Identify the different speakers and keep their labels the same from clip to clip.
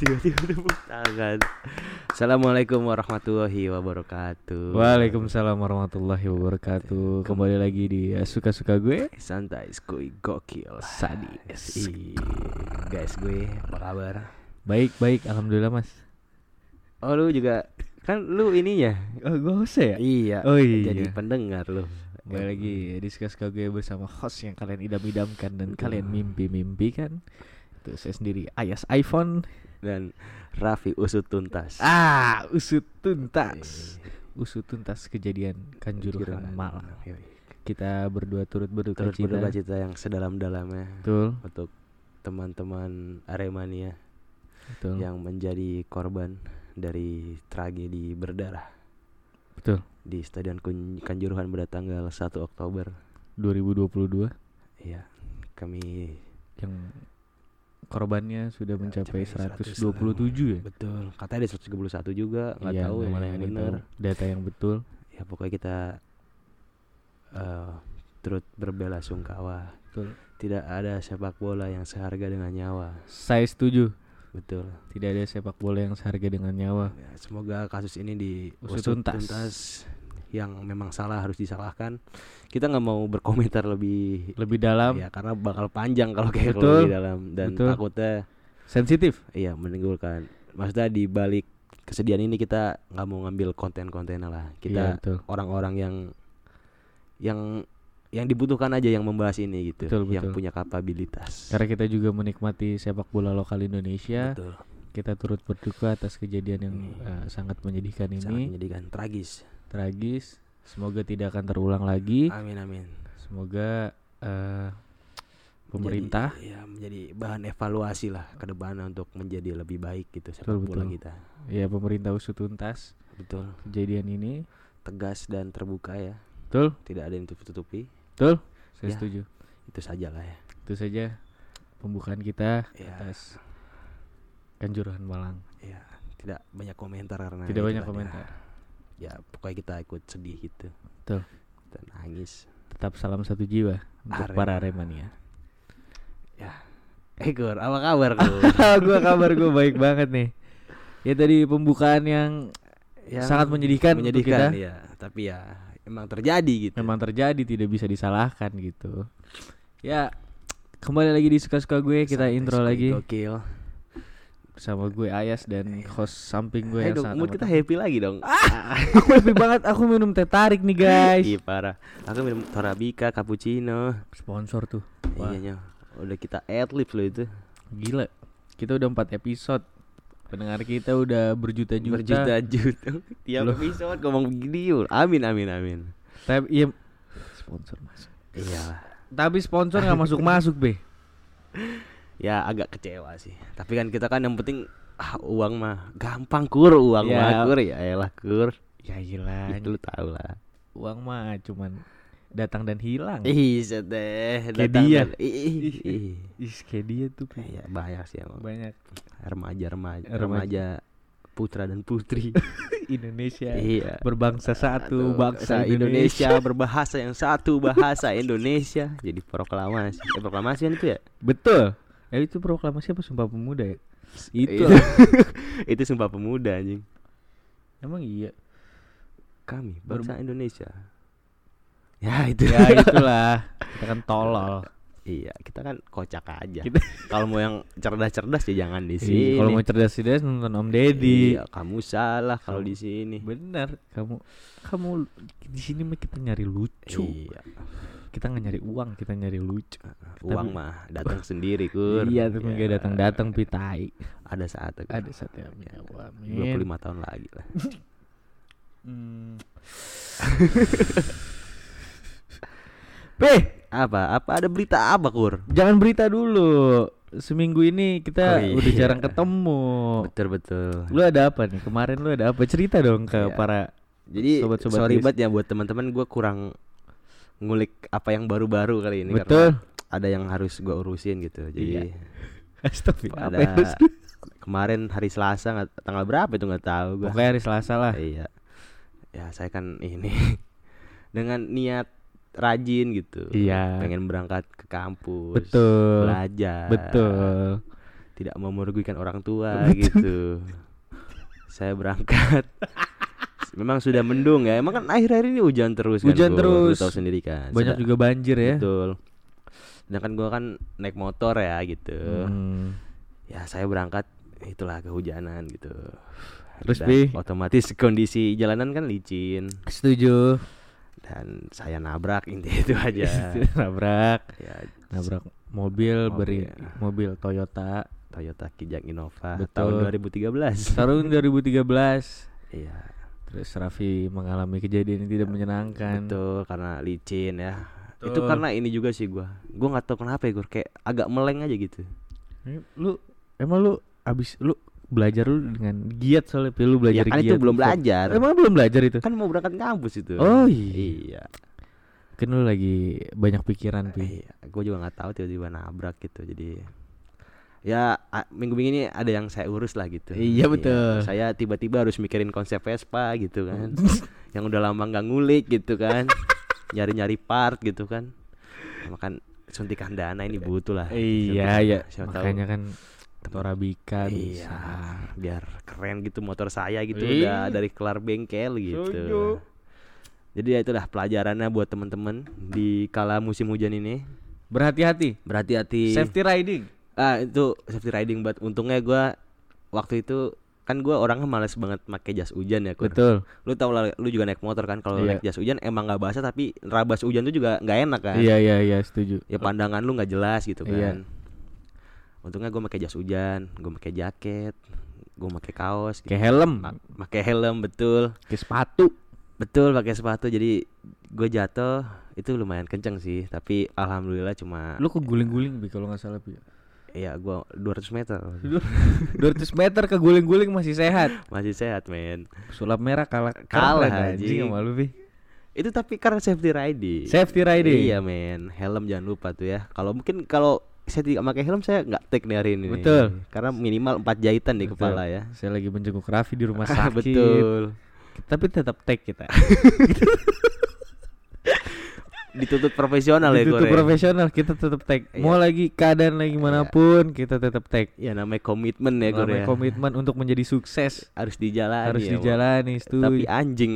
Speaker 1: Tiba-tiba tepuk tangan. Assalamualaikum warahmatullahi wabarakatuh.
Speaker 2: Waalaikumsalam warahmatullahi wabarakatuh. Kembali lagi di eh, suka-suka gue.
Speaker 1: Santai, skuy, gokil,
Speaker 2: Sadis.
Speaker 1: Guys, gue apa kabar?
Speaker 2: Baik, baik, alhamdulillah, Mas.
Speaker 1: Oh, lu juga kan lu ininya.
Speaker 2: Oh, gue host ya?
Speaker 1: Iya.
Speaker 2: Oh, iya.
Speaker 1: Jadi pendengar lu.
Speaker 2: Kembali lagi di suka-suka gue bersama host yang kalian idam-idamkan dan kalian mimpi-mimpikan. Itu saya sendiri Ayas iPhone.
Speaker 1: dan Raffi usut tuntas.
Speaker 2: Ah, usut tuntas. Usut tuntas kejadian Kanjuruhan Malang. Kita berdua turut berduka
Speaker 1: Turut
Speaker 2: cita.
Speaker 1: berduka cita yang sedalam-dalamnya
Speaker 2: Betul,
Speaker 1: untuk teman-teman Aremania
Speaker 2: betul.
Speaker 1: yang menjadi korban dari tragedi berdarah
Speaker 2: Betul.
Speaker 1: di Stadion Kanjuruhan pada tanggal 1 Oktober.
Speaker 2: 2022
Speaker 1: Iya, kami
Speaker 2: yang korbannya sudah mencapai
Speaker 1: mencapai
Speaker 2: 127 ya.
Speaker 1: betul. Katanya ada 131 juga, nggak
Speaker 2: Iya,
Speaker 1: tahu yang mana yang benar.
Speaker 2: Data yang betul.
Speaker 1: Ya pokoknya kita eh turut berbela-sungkawa.
Speaker 2: Betul.
Speaker 1: Tidak ada sepak bola yang seharga dengan nyawa.
Speaker 2: Saya setuju.
Speaker 1: Betul.
Speaker 2: Tidak ada sepak bola yang seharga dengan nyawa.
Speaker 1: Ya, semoga kasus ini
Speaker 2: Usut
Speaker 1: diusut
Speaker 2: tuntas.
Speaker 1: tuntas. Yang memang salah harus disalahkan. Kita nggak mau berkomentar lebih
Speaker 2: Lebih dalam,
Speaker 1: ya karena bakal panjang kalau kayak
Speaker 2: Betul.
Speaker 1: lebih dalam dan
Speaker 2: Betul.
Speaker 1: takutnya
Speaker 2: sensitif.
Speaker 1: iya menimbulkan maksudnya di balik kesedihan ini kita nggak mau ngambil konten-konten lah
Speaker 2: Iya,
Speaker 1: kita
Speaker 2: betul.
Speaker 1: orang-orang yang yang yang dibutuhkan aja yang membahas ini gitu
Speaker 2: Betul,
Speaker 1: yang
Speaker 2: betul.
Speaker 1: punya kapabilitas
Speaker 2: Karena kita juga menikmati sepak bola lokal Indonesia.
Speaker 1: betul
Speaker 2: Kita turut berduka atas kejadian yang
Speaker 1: Ini.
Speaker 2: eh, sangat menyedihkan
Speaker 1: sangat
Speaker 2: ini,
Speaker 1: menyedihkan tragis
Speaker 2: tragis. Semoga tidak akan terulang lagi.
Speaker 1: amin amin
Speaker 2: Semoga eh, pemerintah
Speaker 1: menjadi, ya menjadi bahan evaluasi lah ke depannya untuk menjadi lebih baik gitu sepak
Speaker 2: Betul,
Speaker 1: bola
Speaker 2: betul.
Speaker 1: kita
Speaker 2: ya pemerintah usut tuntas
Speaker 1: betul
Speaker 2: kejadian ini.
Speaker 1: tegas dan terbuka ya
Speaker 2: Betul?
Speaker 1: tidak ada yang tutup-tutupi
Speaker 2: Betul? Saya
Speaker 1: Ya.
Speaker 2: setuju.
Speaker 1: itu saja lah ya
Speaker 2: Itu saja pembukaan kita
Speaker 1: Ya.
Speaker 2: atas Kanjuruhan Malang.
Speaker 1: ya tidak banyak komentar karena
Speaker 2: Tidak banyak komentar.
Speaker 1: ya pokoknya kita ikut sedih gitu
Speaker 2: Betul.
Speaker 1: dan nangis
Speaker 2: Tetap salam satu jiwa untuk
Speaker 1: Arema.
Speaker 2: para Aremania.
Speaker 1: ya eh Gur apa kabar Gur
Speaker 2: gua kabar gua baik banget nih. Ya tadi pembukaan yang
Speaker 1: Yang
Speaker 2: sangat menyedihkan untuk
Speaker 1: menyedihkan
Speaker 2: kita.
Speaker 1: ya tapi ya emang terjadi gitu.
Speaker 2: Memang terjadi tidak bisa disalahkan gitu. Ya kembali lagi di suka-suka gue kita
Speaker 1: Santai,
Speaker 2: intro lagi.
Speaker 1: gokil.
Speaker 2: Bersama gue Ayas dan host samping gue
Speaker 1: Ayo
Speaker 2: yang
Speaker 1: dong,
Speaker 2: sangat
Speaker 1: mood kita happy lagi dong.
Speaker 2: Aku happy banget aku minum teh tarik nih guys.
Speaker 1: Ih parah. Aku minum Torabika, cappuccino.
Speaker 2: Sponsor tuh.
Speaker 1: Iya Udah kita adlib loh itu.
Speaker 2: Gila. Kita udah empat episode. Pendengar kita udah berjuta-juta.
Speaker 1: Berjuta-juta Tiap
Speaker 2: Loh.
Speaker 1: episode ngomong begini yul Amin amin amin
Speaker 2: Tapi iya sponsor masuk.
Speaker 1: Iya
Speaker 2: Tapi sponsor nggak masuk-masuk, Be.
Speaker 1: Ya agak kecewa sih Tapi kan kita kan yang penting ah, Uang mah Gampang kur Uang
Speaker 2: Ya.
Speaker 1: mah kur Ya elah kur
Speaker 2: Ya gila.
Speaker 1: Itu lu tau lah
Speaker 2: Uang mah cuman datang dan hilang.
Speaker 1: Ih sedeh
Speaker 2: Kayak
Speaker 1: datang
Speaker 2: dia.
Speaker 1: Ih, ih,
Speaker 2: kayak dia tuh.
Speaker 1: Iya banyak sih emang
Speaker 2: Banyak
Speaker 1: Remaja remaja
Speaker 2: Remaja.
Speaker 1: Putra dan putri
Speaker 2: Indonesia
Speaker 1: Iya
Speaker 2: berbangsa satu,
Speaker 1: Aduh,
Speaker 2: bangsa
Speaker 1: Indonesia berbahasa yang satu bahasa Indonesia jadi proklamasi eh, proklamasi kan itu ya
Speaker 2: Betul. Eh itu proklamasi apa Sumpah Pemuda ya? Itu.
Speaker 1: Itu. itu sumpah pemuda anjing
Speaker 2: Emang iya.
Speaker 1: kami
Speaker 2: Ber-
Speaker 1: bangsa Indonesia ya itu
Speaker 2: Ya itulah. Kita kan tolol.
Speaker 1: iya kita kan kocak aja
Speaker 2: Kita-
Speaker 1: kalau mau yang cerdas-cerdas ya jangan di
Speaker 2: Ih,
Speaker 1: sini
Speaker 2: Kalau mau cerdas-cerdas nonton Om Deddy.
Speaker 1: Iya, kamu salah kalau di sini
Speaker 2: Bener, kamu kamu di sini mah kita nyari lucu.
Speaker 1: iya
Speaker 2: Kita nggak nyari uang, kita nyari lucu.
Speaker 1: uang mah datang sendiri kur
Speaker 2: Iya, tapi
Speaker 1: Ya,
Speaker 2: nggak datang-datang pitai.
Speaker 1: ada saat
Speaker 2: Ada satu yang nyawa.
Speaker 1: 25 tahun lagi lah
Speaker 2: Hmm. Peh,
Speaker 1: apa apa ada berita apa kur
Speaker 2: jangan berita dulu. Seminggu ini kita
Speaker 1: Oh, iya.
Speaker 2: udah jarang ketemu.
Speaker 1: betul betul
Speaker 2: Lu ada apa nih? Kemarin lu ada apa? Cerita dong ke
Speaker 1: Iya.
Speaker 2: para
Speaker 1: Jadi
Speaker 2: Sobat-sobat
Speaker 1: sorry banget ya buat teman-teman gue kurang ngulik apa yang baru-baru kali ini
Speaker 2: Betul.
Speaker 1: karena ada yang harus gue urusin gitu. Jadi
Speaker 2: Astagfirullah.
Speaker 1: pada
Speaker 2: Apa ya, Bos?
Speaker 1: kemarin hari Selasa tanggal berapa itu nggak tahu gue.
Speaker 2: Pokoknya hari Selasa lah.
Speaker 1: Iya. Ya saya kan ini dengan niat rajin gitu.
Speaker 2: Iya.
Speaker 1: Pengen berangkat ke kampus.
Speaker 2: Betul.
Speaker 1: Belajar.
Speaker 2: Betul.
Speaker 1: Tidak mau merugikan orang tua gitu. Saya berangkat. Memang sudah mendung ya. Emang kan akhir-akhir ini hujan terus kan.
Speaker 2: Hujan
Speaker 1: Gur. Lu
Speaker 2: terus.
Speaker 1: tahu sendiri kan.
Speaker 2: Banyak
Speaker 1: Sedang-
Speaker 2: juga banjir ya.
Speaker 1: Betul. Sedangkan gua kan naik motor ya gitu.
Speaker 2: Hmm.
Speaker 1: Ya saya berangkat itulah kehujanan gitu.
Speaker 2: Terus,
Speaker 1: Dan otomatis kondisi jalanan kan licin
Speaker 2: Setuju.
Speaker 1: Dan saya nabrak inti itu aja.
Speaker 2: nabrak,
Speaker 1: ya
Speaker 2: nabrak mobil, beri
Speaker 1: Mobil.
Speaker 2: mobil Toyota
Speaker 1: Toyota Kijang Innova
Speaker 2: Betul.
Speaker 1: tahun 2013.
Speaker 2: tahun 2013.
Speaker 1: Iya.
Speaker 2: Terus Raffi mengalami kejadian yang tidak menyenangkan.
Speaker 1: Betul karena licin ya. Itu
Speaker 2: Betul.
Speaker 1: karena ini juga sih gua. Gua nggak tahu kenapa ya, Gur. Kayak agak meleng aja gitu.
Speaker 2: Lu emang lu abis lu belajar lu dengan giat soalnya Pi, lu belajar
Speaker 1: ya kan
Speaker 2: giat
Speaker 1: itu belum
Speaker 2: lu.
Speaker 1: belajar.
Speaker 2: Emang belum belajar itu?
Speaker 1: Kan mau berangkat kampus itu.
Speaker 2: Oh, iya.
Speaker 1: Iya.
Speaker 2: Kan lu lagi banyak pikiran Pi.
Speaker 1: Iya, gua juga nggak tahu tiba-tiba nabrak gitu. Jadi ya a- minggu-minggu ini ada yang saya urus lah gitu.
Speaker 2: Iya, betul.
Speaker 1: Saya tiba-tiba harus mikirin konsep Vespa gitu kan. yang udah lama nggak ngulik gitu kan. Nyari-nyari part gitu kan. Sama kan suntikan dana ini butuh lah.
Speaker 2: Iya ya,
Speaker 1: Siapa tahu.
Speaker 2: makanya kan Torabika
Speaker 1: Iya, biar keren gitu motor saya gitu
Speaker 2: Iya.
Speaker 1: udah dari kelar bengkel gitu. Jadi ya itulah pelajarannya buat temen-temen di kala musim hujan ini.
Speaker 2: Berhati-hati.
Speaker 1: Berhati-hati.
Speaker 2: Safety riding.
Speaker 1: Ah itu safety riding buat untungnya gua waktu itu kan gua orangnya males banget pakai jas hujan ya. Kur.
Speaker 2: Betul.
Speaker 1: Lu tau lah, lu juga naik motor kan kalau
Speaker 2: Iya.
Speaker 1: naik jas hujan emang nggak basah tapi rabas hujan tuh juga nggak enak kan.
Speaker 2: Iya iya iya setuju.
Speaker 1: Ya pandangan lu nggak jelas gitu kan.
Speaker 2: Iya.
Speaker 1: Untungnya gua pakai jas hujan, gua pakai jaket, gua pakai kaos, gitu.
Speaker 2: Kayak helm,
Speaker 1: pakai helm betul,
Speaker 2: kayak sepatu.
Speaker 1: betul pakai sepatu jadi gue jatuh itu lumayan kenceng sih tapi alhamdulillah cuma
Speaker 2: Lu keguling-guling Bi kalau nggak salah Bi.
Speaker 1: ya gua 200 meter
Speaker 2: 200 meter keguling-guling masih sehat.
Speaker 1: masih sehat men
Speaker 2: Sulap merah kalah
Speaker 1: Kalah, anjing.
Speaker 2: sama lu Bi.
Speaker 1: itu tapi karena safety riding
Speaker 2: Safety riding.
Speaker 1: iya men helm jangan lupa tuh ya kalau mungkin kalau saya tidak pakai helm saya nggak take nih hari ini nih.
Speaker 2: Betul.
Speaker 1: karena minimal 4 jahitan di
Speaker 2: Betul.
Speaker 1: kepala ya
Speaker 2: Saya lagi menjenguk Raffi di rumah sakit.
Speaker 1: betul
Speaker 2: Tapi tetap take kita.
Speaker 1: ditutup profesional ya
Speaker 2: Ditutup
Speaker 1: Kore.
Speaker 2: profesional kita tetap take. Mau
Speaker 1: Iya.
Speaker 2: lagi keadaan lagi mana pun kita tetap take.
Speaker 1: ya namanya komitmen ya Kore
Speaker 2: Namanya
Speaker 1: ya.
Speaker 2: komitmen untuk menjadi sukses
Speaker 1: harus dijalani
Speaker 2: harus
Speaker 1: ya,
Speaker 2: dijalani setuju.
Speaker 1: tapi anjing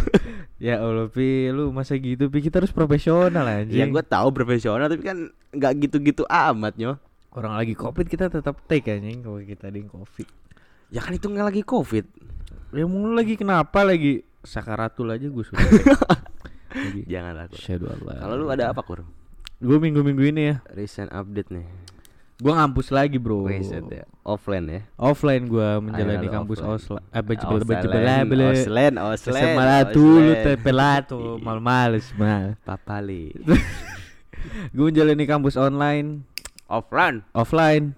Speaker 2: ya Allah pi lu masa gitu pi kita harus profesional anjing.
Speaker 1: ya gue tahu profesional tapi kan nggak gitu-gitu amat nyo
Speaker 2: Orang lagi covid kita tetap take anjing kalau kita yang covid.
Speaker 1: ya kan itu nggak lagi covid
Speaker 2: Ya mau lu lagi kenapa lagi sakaratul aja gue sudah.
Speaker 1: janganlah
Speaker 2: Allah.
Speaker 1: kalau lu ada apa kur?
Speaker 2: Gue minggu-minggu ini ya.
Speaker 1: Recent update nih.
Speaker 2: Gue ngampus lagi bro.
Speaker 1: Recent ya. Offline ya?
Speaker 2: Offline gue menjalani
Speaker 1: Ayo,
Speaker 2: kampus
Speaker 1: offline.
Speaker 2: Osla Apa
Speaker 1: Oslen,
Speaker 2: jebel
Speaker 1: Oslen, Oslen,
Speaker 2: Sama dulu pelato mal males mal.
Speaker 1: Papali.
Speaker 2: Gue menjalani kampus online.
Speaker 1: Offline?
Speaker 2: Offline.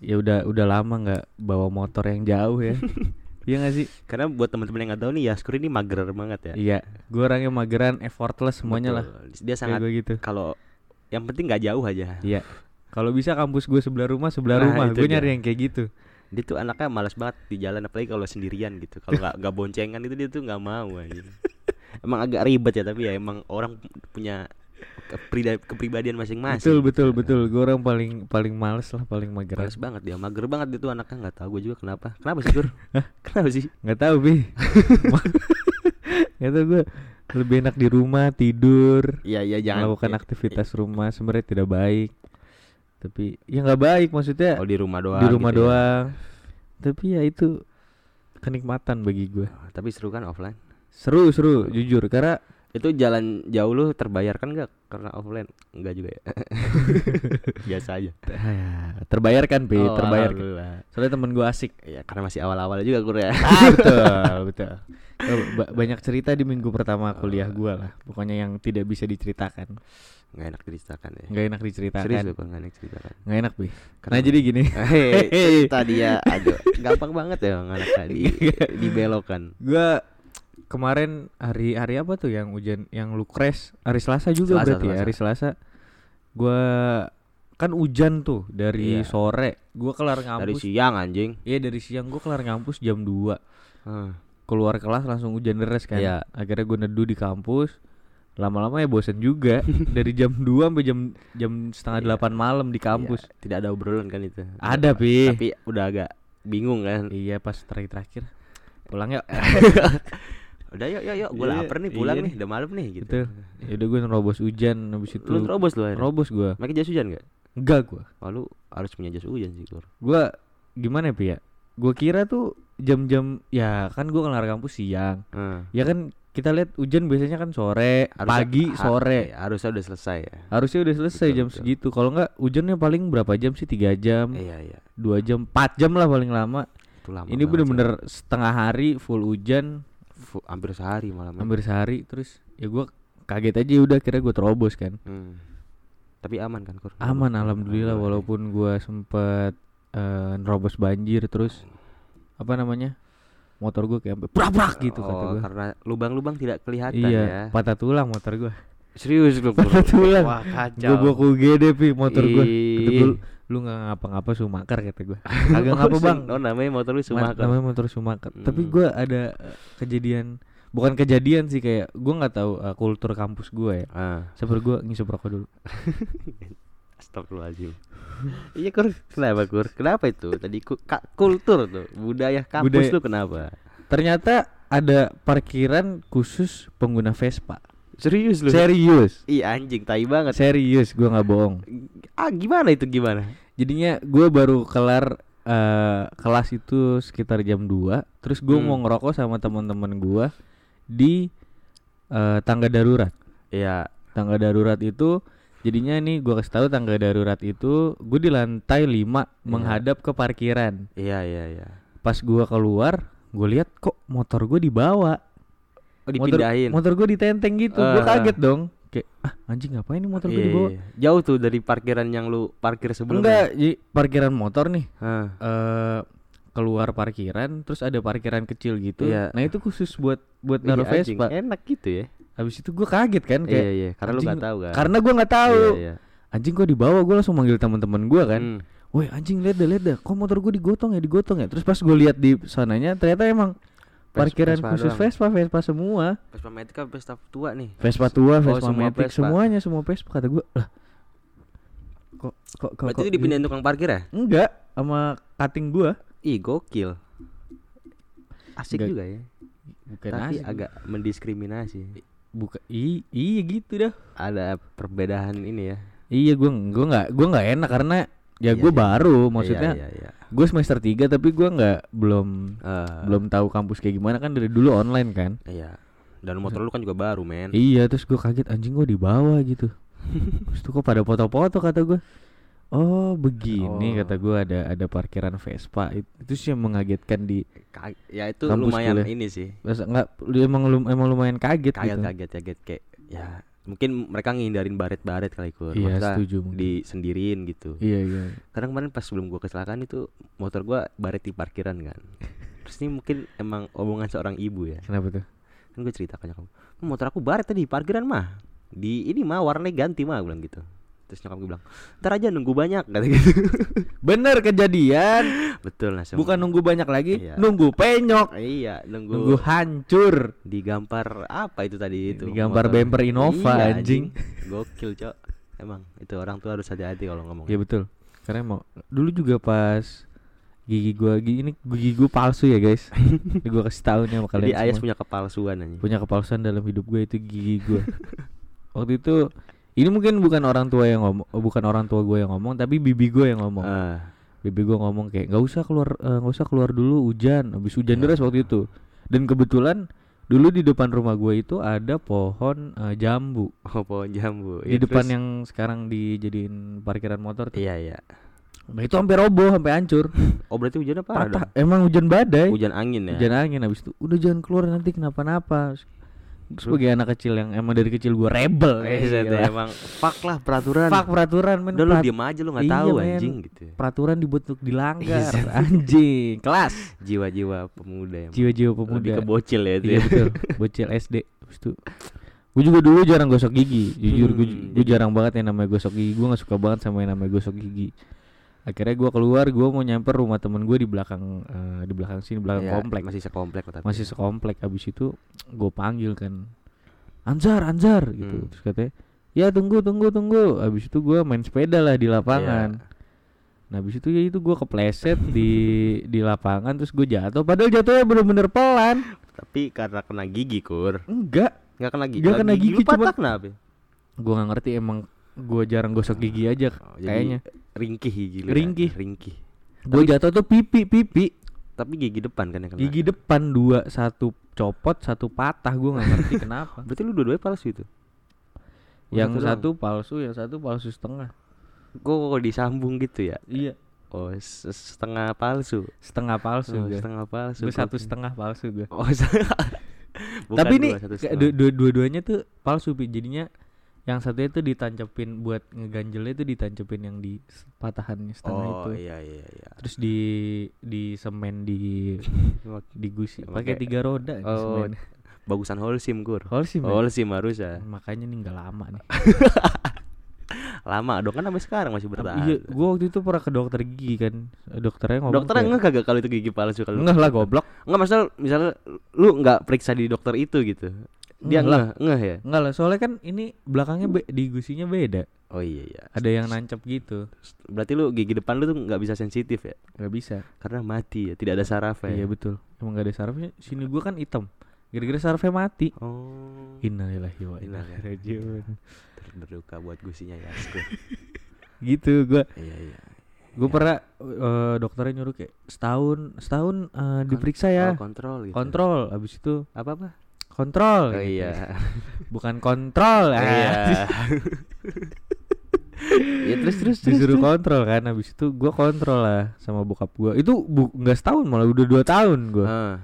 Speaker 2: Ya udah udah lama nggak bawa motor yang jauh ya. Iya gak sih?
Speaker 1: karena buat teman-teman yang nggak tahu nih Yaskur ini mager banget ya
Speaker 2: Iya, gue orangnya mageran, effortless semuanya lah.
Speaker 1: Betul. dia sangat
Speaker 2: gitu.
Speaker 1: kalau yang penting nggak jauh aja
Speaker 2: Iya. Kalau bisa kampus gue sebelah rumah, sebelah
Speaker 1: Nah,
Speaker 2: rumah. Gue nyari yang kayak gitu.
Speaker 1: dia tuh anaknya malas banget di jalan apalagi kalau sendirian gitu kalau nggak nggak boncengan itu dia tuh nggak mau aja emang agak ribet ya tapi ya emang orang punya keprida- kepribadian masing-masing
Speaker 2: Betul betul betul. Gue orang paling paling males lah, paling mageran.
Speaker 1: Males banget dia, mager banget dia tuh anaknya nggak tahu gue juga kenapa. Kenapa sih Gur? kenapa sih?
Speaker 2: Nggak tahu bi. Nggak tahu gue lebih enak di rumah tidur,
Speaker 1: Iya iya jangan
Speaker 2: melakukan
Speaker 1: ya,
Speaker 2: aktivitas rumah sebenarnya tidak baik. Tapi ya nggak baik maksudnya
Speaker 1: Oh di rumah doang.
Speaker 2: di rumah
Speaker 1: gitu ya.
Speaker 2: doang. Tapi ya itu kenikmatan bagi gue.
Speaker 1: Oh, Tapi seru kan offline?
Speaker 2: Seru seru jujur karena
Speaker 1: Itu jalan jauh lu terbayarkan nggak karena offline? Enggak juga ya. Biasa aja.
Speaker 2: ah, terbayarkan pi,
Speaker 1: Oh,
Speaker 2: terbayarkan.
Speaker 1: alhamdulillah.
Speaker 2: Soalnya temen gue asik.
Speaker 1: Ya karena masih awal-awal juga Gur ya.
Speaker 2: Ah, betul, betul. Oh, ba- banyak cerita di minggu pertama kuliah gua lah. Pokoknya yang tidak bisa diceritakan.
Speaker 1: Nggak enak diceritakan ya.
Speaker 2: nggak enak diceritakan.
Speaker 1: Serius Gur, nggak enak diceritakan.
Speaker 2: Nggak enak, Bi. Nah, jadi gini.
Speaker 1: Cerita dia aduh gampang banget ya anak tadi dibelokan.
Speaker 2: Gua kemarin hari hari apa tuh yang hujan yang lu crash? Hari Selasa juga
Speaker 1: Selasa,
Speaker 2: berarti ya.
Speaker 1: Selasa.
Speaker 2: Hari Selasa. Gua kan hujan tuh dari
Speaker 1: Iya.
Speaker 2: sore. Gua kelar
Speaker 1: Dari
Speaker 2: ngampus.
Speaker 1: siang anjing.
Speaker 2: Iya, dari siang gua kelar ngampus jam 2.
Speaker 1: Hmm.
Speaker 2: Keluar kelas langsung hujan deras kan.
Speaker 1: Iya.
Speaker 2: Akhirnya gua neduh di kampus. lama-lama ya bosen juga dari jam 2 sampai jam jam setengah
Speaker 1: Iya.
Speaker 2: delapan malam di kampus
Speaker 1: Iya, tidak ada obrolan kan itu.
Speaker 2: Ada, Pi.
Speaker 1: Tapi udah agak bingung kan.
Speaker 2: iya pas terakhir-terakhir pulang yuk
Speaker 1: Udah yuk yuk yuk, gue
Speaker 2: Iya,
Speaker 1: lapar nih pulang
Speaker 2: iya
Speaker 1: nih, udah malam nih gitu.
Speaker 2: ya udah gue nerobos hujan habis itu
Speaker 1: Lu terobos lu akhirnya?
Speaker 2: nerobos gue
Speaker 1: Pakai jas hujan gak?
Speaker 2: enggak gue
Speaker 1: Wah lu harus punya jas hujan sih
Speaker 2: gue gimana ya Pi, ya? Gue kira tuh jam-jam ya kan gue kelar kampus siang.
Speaker 1: Nah,
Speaker 2: ya kan kita lihat hujan biasanya kan sore
Speaker 1: harusnya-
Speaker 2: pagi
Speaker 1: ha-
Speaker 2: sore.
Speaker 1: iya, harusnya udah selesai ya.
Speaker 2: harusnya udah selesai
Speaker 1: Betul,
Speaker 2: jam
Speaker 1: betul.
Speaker 2: segitu. Kalau nggak hujannya paling berapa jam sih? Tiga jam?
Speaker 1: Iya iya.
Speaker 2: dua jam? Empat jam lah paling lama.
Speaker 1: Itu lama.
Speaker 2: ini bener-bener setengah hari full hujan
Speaker 1: hampir sehari malam.
Speaker 2: hampir sehari terus ya gue kaget aja udah kira gue terobos kan
Speaker 1: Hmm. Tapi aman kan Kur?
Speaker 2: aman alhamdulillah
Speaker 1: Aman, ya.
Speaker 2: walaupun gue sempet eh, nerobos banjir terus apa namanya motor gue kayak brak gitu
Speaker 1: oh,
Speaker 2: kata gue
Speaker 1: karena lubang-lubang tidak kelihatan
Speaker 2: iya
Speaker 1: ya.
Speaker 2: patah tulang motor gue
Speaker 1: Serius lu
Speaker 2: patah tulang
Speaker 1: Wah
Speaker 2: gue bawa ke UGD pi motor gue lu nggak ngapa-ngapa sumakar kata gue agak ngapa bang
Speaker 1: Oh namanya motor lu
Speaker 2: Ma-
Speaker 1: Sumaker.
Speaker 2: namanya motor sumakar tapi
Speaker 1: Hmm.
Speaker 2: gue ada eh, kejadian bukan kejadian sih kayak gue nggak tahu eh, kultur kampus gue ya
Speaker 1: Ah,
Speaker 2: Sabar gue ngisep rokok dulu
Speaker 1: astagfirullahaladzim. iya Kur, kenapa Kur? Kenapa itu? Tadi ku, ka- kultur tuh, budaya kampus
Speaker 2: Budaya-
Speaker 1: lu kenapa?
Speaker 2: ternyata ada parkiran khusus pengguna Vespa
Speaker 1: Serius lu?
Speaker 2: serius
Speaker 1: Ih anjing, tai banget.
Speaker 2: serius gue nggak bohong
Speaker 1: Ah gimana itu gimana?
Speaker 2: jadinya gue baru kelar eh, kelas itu sekitar jam 2 terus gue
Speaker 1: Hmm.
Speaker 2: mau ngerokok sama teman-teman gue di eh, tangga darurat
Speaker 1: Iya,
Speaker 2: tangga darurat itu jadinya nih gue kasih tahu tangga darurat itu gue di lantai 5 menghadap ke parkiran
Speaker 1: iya iya iya.
Speaker 2: pas gue keluar gue lihat kok motor gue dibawa
Speaker 1: Oh
Speaker 2: motor,
Speaker 1: dipindahin.
Speaker 2: motor gue ditenteng gitu gue
Speaker 1: Eh.
Speaker 2: kaget dong kayak ah anjing ngapain nih motor gue
Speaker 1: Iya,
Speaker 2: dibawa
Speaker 1: iya. Jauh tuh dari parkiran yang lu parkir sebelumnya.
Speaker 2: enggak jadi parkiran motor nih
Speaker 1: Hah.
Speaker 2: eh keluar parkiran terus ada parkiran kecil gitu
Speaker 1: Iya.
Speaker 2: nah itu khusus buat buat
Speaker 1: Iya,
Speaker 2: naruh Vespa
Speaker 1: Enak gitu ya.
Speaker 2: habis itu gue kaget kan kayak
Speaker 1: Iya iya, karena lu
Speaker 2: anjing,
Speaker 1: nggak tahu kan.
Speaker 2: karena gue nggak tahu
Speaker 1: Iya, iya.
Speaker 2: anjing kok dibawa gue langsung manggil teman-teman gue kan
Speaker 1: Hmm.
Speaker 2: Woi anjing lihat deh lihat kok motor gue digotong ya digotong ya terus pas gue lihat di sananya ternyata emang parkiran
Speaker 1: Vespa
Speaker 2: khusus
Speaker 1: doang.
Speaker 2: Vespa Vespa semua
Speaker 1: Vespa Matic apa Vespa tua nih?
Speaker 2: Vespa tua
Speaker 1: Oh,
Speaker 2: Vespa
Speaker 1: semua
Speaker 2: Matic
Speaker 1: Vespa.
Speaker 2: semuanya semua Vespa kata gue lah kok kok kok
Speaker 1: Berarti
Speaker 2: kok
Speaker 1: itu dipindahin tukang parkir ya?
Speaker 2: enggak sama cutting gua
Speaker 1: Ih gokil. Asik
Speaker 2: Nggak-
Speaker 1: juga ya.
Speaker 2: bukan
Speaker 1: Tapi
Speaker 2: asik.
Speaker 1: agak mendiskriminasi.
Speaker 2: buka i iya gitu dah
Speaker 1: Ada perbedaan ini ya.
Speaker 2: iya gua gua nggak gua nggak enak karena ya
Speaker 1: Iya,
Speaker 2: gua
Speaker 1: iya.
Speaker 2: baru maksudnya
Speaker 1: Iya, iya, iya.
Speaker 2: gue semester 3 tapi gua nggak belum
Speaker 1: Eh,
Speaker 2: belum tahu kampus kayak gimana kan dari dulu online kan
Speaker 1: Iya. Dan motor lu kan juga baru, men.
Speaker 2: iya terus gua kaget anjing gua dibawa gitu terus tuh kok pada foto-foto kata gua oh begini
Speaker 1: Oh.
Speaker 2: kata gua ada ada parkiran Vespa It- itu sih yang mengagetkan di
Speaker 1: ya itu lumayan
Speaker 2: kuliah.
Speaker 1: ini sih.
Speaker 2: Nggak emang lum- emang lumayan kaget,
Speaker 1: Kaget
Speaker 2: gitu
Speaker 1: kaget kaget kayak ya mungkin mereka ngindarin baret-baret kali kur.
Speaker 2: Iya,
Speaker 1: Maksudnya
Speaker 2: setuju mungkin.
Speaker 1: di sendiriin gitu.
Speaker 2: iya iya
Speaker 1: Karena kemarin pas sebelum gua kecelakaan itu motor gua baret di parkiran kan. Terus ini mungkin emang omongan seorang ibu ya.
Speaker 2: kenapa tuh
Speaker 1: Kan gue cerita ke nyokap Motor aku baret tadi di parkiran mah Di ini mah warnanya ganti mah bilang gitu Terus nyokap gue bilang Ntar aja nunggu banyak kata gitu.
Speaker 2: Bener kejadian.
Speaker 1: Betul langsung
Speaker 2: bukan nunggu banyak lagi
Speaker 1: Iya.
Speaker 2: nunggu penyok.
Speaker 1: Iya nunggu,
Speaker 2: nunggu hancur.
Speaker 1: Digampar apa itu tadi itu?
Speaker 2: Digampar
Speaker 1: motor.
Speaker 2: bumper Innova,
Speaker 1: Iya,
Speaker 2: anjing.
Speaker 1: Gokil cok. Emang itu orang tua harus hati-hati kalau ngomong.
Speaker 2: Ya betul. Karena emang dulu juga pas gigi gua gigi ini gigi gua palsu ya guys. Ini gua kasih tahu nih sama kalian
Speaker 1: Jadi Ayas
Speaker 2: semua.
Speaker 1: punya kepalsuan aja
Speaker 2: punya kepalsuan dalam hidup gue itu gigi gua. Waktu itu ini mungkin bukan orang tua yang ngomong oh, bukan orang tua gue yang ngomong tapi bibi gue yang ngomong
Speaker 1: Ah,
Speaker 2: bibi gue ngomong kayak nggak usah keluar eh, nggak usah keluar dulu hujan habis hujan
Speaker 1: Iya.
Speaker 2: deras waktu itu dan kebetulan dulu di depan rumah gue itu ada pohon eh, jambu
Speaker 1: Oh pohon jambu
Speaker 2: di
Speaker 1: Iya,
Speaker 2: depan
Speaker 1: terus-
Speaker 2: yang sekarang dijadiin parkiran motor tuh.
Speaker 1: Iya iya
Speaker 2: Nah itu hampir roboh sampai hancur.
Speaker 1: Oh berarti hujannya parah
Speaker 2: Patah.
Speaker 1: dong
Speaker 2: Emang hujan badai.
Speaker 1: Hujan angin ya
Speaker 2: Hujan angin habis itu udah jangan keluar nanti kenapa-napa. Sebagai anak kecil yang emang dari kecil gue rebel
Speaker 1: Eh,
Speaker 2: ya,
Speaker 1: set, emang fuck lah peraturan
Speaker 2: Fuck peraturan men.
Speaker 1: Udah lu diem aja lu nggak
Speaker 2: Iya,
Speaker 1: tahu anjing gitu.
Speaker 2: Peraturan dibuat untuk dilanggar.
Speaker 1: Iya.
Speaker 2: Anjing, kelas.
Speaker 1: Jiwa-jiwa pemuda
Speaker 2: Jiwa-jiwa pemuda.
Speaker 1: lebih ke bocil ya itu.
Speaker 2: Iya
Speaker 1: ya.
Speaker 2: betul, bocil SD. Itu gue juga dulu jarang gosok gigi. Jujur gue
Speaker 1: Hmm,
Speaker 2: gue
Speaker 1: jadi-
Speaker 2: jarang banget yang namanya gosok gigi. Gue gak suka banget sama yang namanya gosok gigi. Akhirnya gue keluar, gue mau nyamper rumah temen gue di belakang eh, di belakang sini, belakang
Speaker 1: Iya,
Speaker 2: komplek.
Speaker 1: Masih sekomplek tapi.
Speaker 2: Masih sekomplek. Habis itu gue panggil kan. Anzar Anzar gitu
Speaker 1: Hmm.
Speaker 2: terus katanya ya tunggu tunggu tunggu habis itu gua main sepeda lah di lapangan
Speaker 1: Iya.
Speaker 2: nah habis itu ya itu gua kepleset di di lapangan terus gue jatuh padahal jatuhnya bener-bener pelan
Speaker 1: Tapi karena kena gigi kur,
Speaker 2: enggak
Speaker 1: nggak kena gigi.
Speaker 2: Nggak
Speaker 1: Lah,
Speaker 2: kena gigi,
Speaker 1: patah
Speaker 2: cuma-
Speaker 1: kenapa?
Speaker 2: gua nggak ngerti emang gua jarang gosok gigi aja
Speaker 1: Oh,
Speaker 2: kayaknya
Speaker 1: ringkih gigi lu ya?
Speaker 2: Ringkih.
Speaker 1: ringkih.
Speaker 2: gue jatuh tuh pipi pipi
Speaker 1: Tapi gigi depan kan yang kena.
Speaker 2: gigi depan dua satu copot satu patah gue nggak ngerti kenapa
Speaker 1: Berarti lu dua-duanya palsu itu.
Speaker 2: Yang
Speaker 1: doang.
Speaker 2: satu palsu yang satu palsu setengah
Speaker 1: Kok kok disambung gitu ya?
Speaker 2: iya
Speaker 1: Oh, se- setengah palsu.
Speaker 2: setengah palsu
Speaker 1: Oh,
Speaker 2: gue
Speaker 1: setengah palsu.
Speaker 2: gue satu setengah palsu gue
Speaker 1: Oh, se- Bukan
Speaker 2: tapi ini
Speaker 1: dua, satu
Speaker 2: kayak
Speaker 1: setengah.
Speaker 2: dua- dua- dua-duanya tuh palsu pi jadinya yang satunya tuh ditancepin buat ngeganjelnya tuh ditancepin yang di patahannya setengah
Speaker 1: Oh,
Speaker 2: itu
Speaker 1: iya iya iya.
Speaker 2: terus di di semen di di gusi
Speaker 1: Pakai-
Speaker 2: tiga roda
Speaker 1: Oh,
Speaker 2: semen
Speaker 1: Bagusan Holcim, Kur.
Speaker 2: Holcim ya?
Speaker 1: Holcim harus ya.
Speaker 2: makanya nih nggak lama nih
Speaker 1: Lama dong kan sampai sekarang masih bertahan.
Speaker 2: iya gua waktu itu pernah ke dokter gigi kan dokternya ngomong
Speaker 1: Dokternya
Speaker 2: kayak,
Speaker 1: enggak kagak kalau itu gigi palsu kalau
Speaker 2: enggak lah goblok
Speaker 1: Enggak masalah misalnya lu enggak periksa di dokter itu gitu. Dia enggak, enggak ya?
Speaker 2: enggak lah soalnya kan ini belakangnya be- di gusinya beda
Speaker 1: Oh iya iya.
Speaker 2: ada yang nancep gitu
Speaker 1: Berarti lu gigi depan lu tuh nggak bisa sensitif ya?
Speaker 2: nggak bisa
Speaker 1: Karena mati ya, tidak ada sarafnya.
Speaker 2: iya betul emang gak ada sarafnya sini gua kan hitam gara-gara sarafnya mati
Speaker 1: Oh.
Speaker 2: Innalillahi wa inna ilaihi.
Speaker 1: Berduka buat gusinya ya.
Speaker 2: Gitu gua
Speaker 1: iya iya.
Speaker 2: gua
Speaker 1: Iya.
Speaker 2: pernah eh, dokternya nyuruh kayak setahun setahun eh, diperiksa ya
Speaker 1: Oh, kontrol gitu.
Speaker 2: kontrol abis itu
Speaker 1: Apa apa?
Speaker 2: Kontrol
Speaker 1: Oh
Speaker 2: gitu.
Speaker 1: iya.
Speaker 2: bukan kontrol ah.
Speaker 1: iya. ya terus terus terus.
Speaker 2: disuruh
Speaker 1: terus.
Speaker 2: kontrol kan habis itu gua kontrol lah sama bokap gua itu bu nggak setahun malah udah dua tahun gua
Speaker 1: Ah.